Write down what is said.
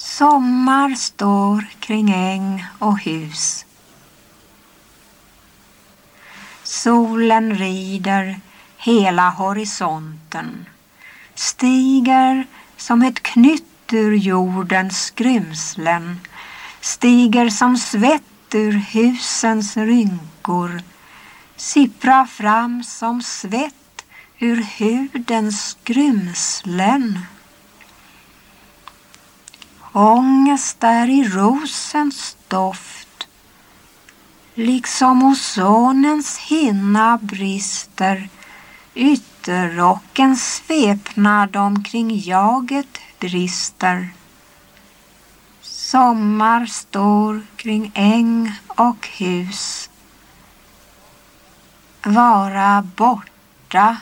Sommar står kring äng och hus. Solen rider hela horisonten, stiger som ett knytt ur jordens skrymslen, stiger som svett ur husens rynkor, sipprar fram som svett ur hudens skrymslen. Ångest är i rosens doft, liksom ozonens hinna brister Ytterrockens svepnad omkring jaget brister. Sommar står kring äng och hus. Vara borta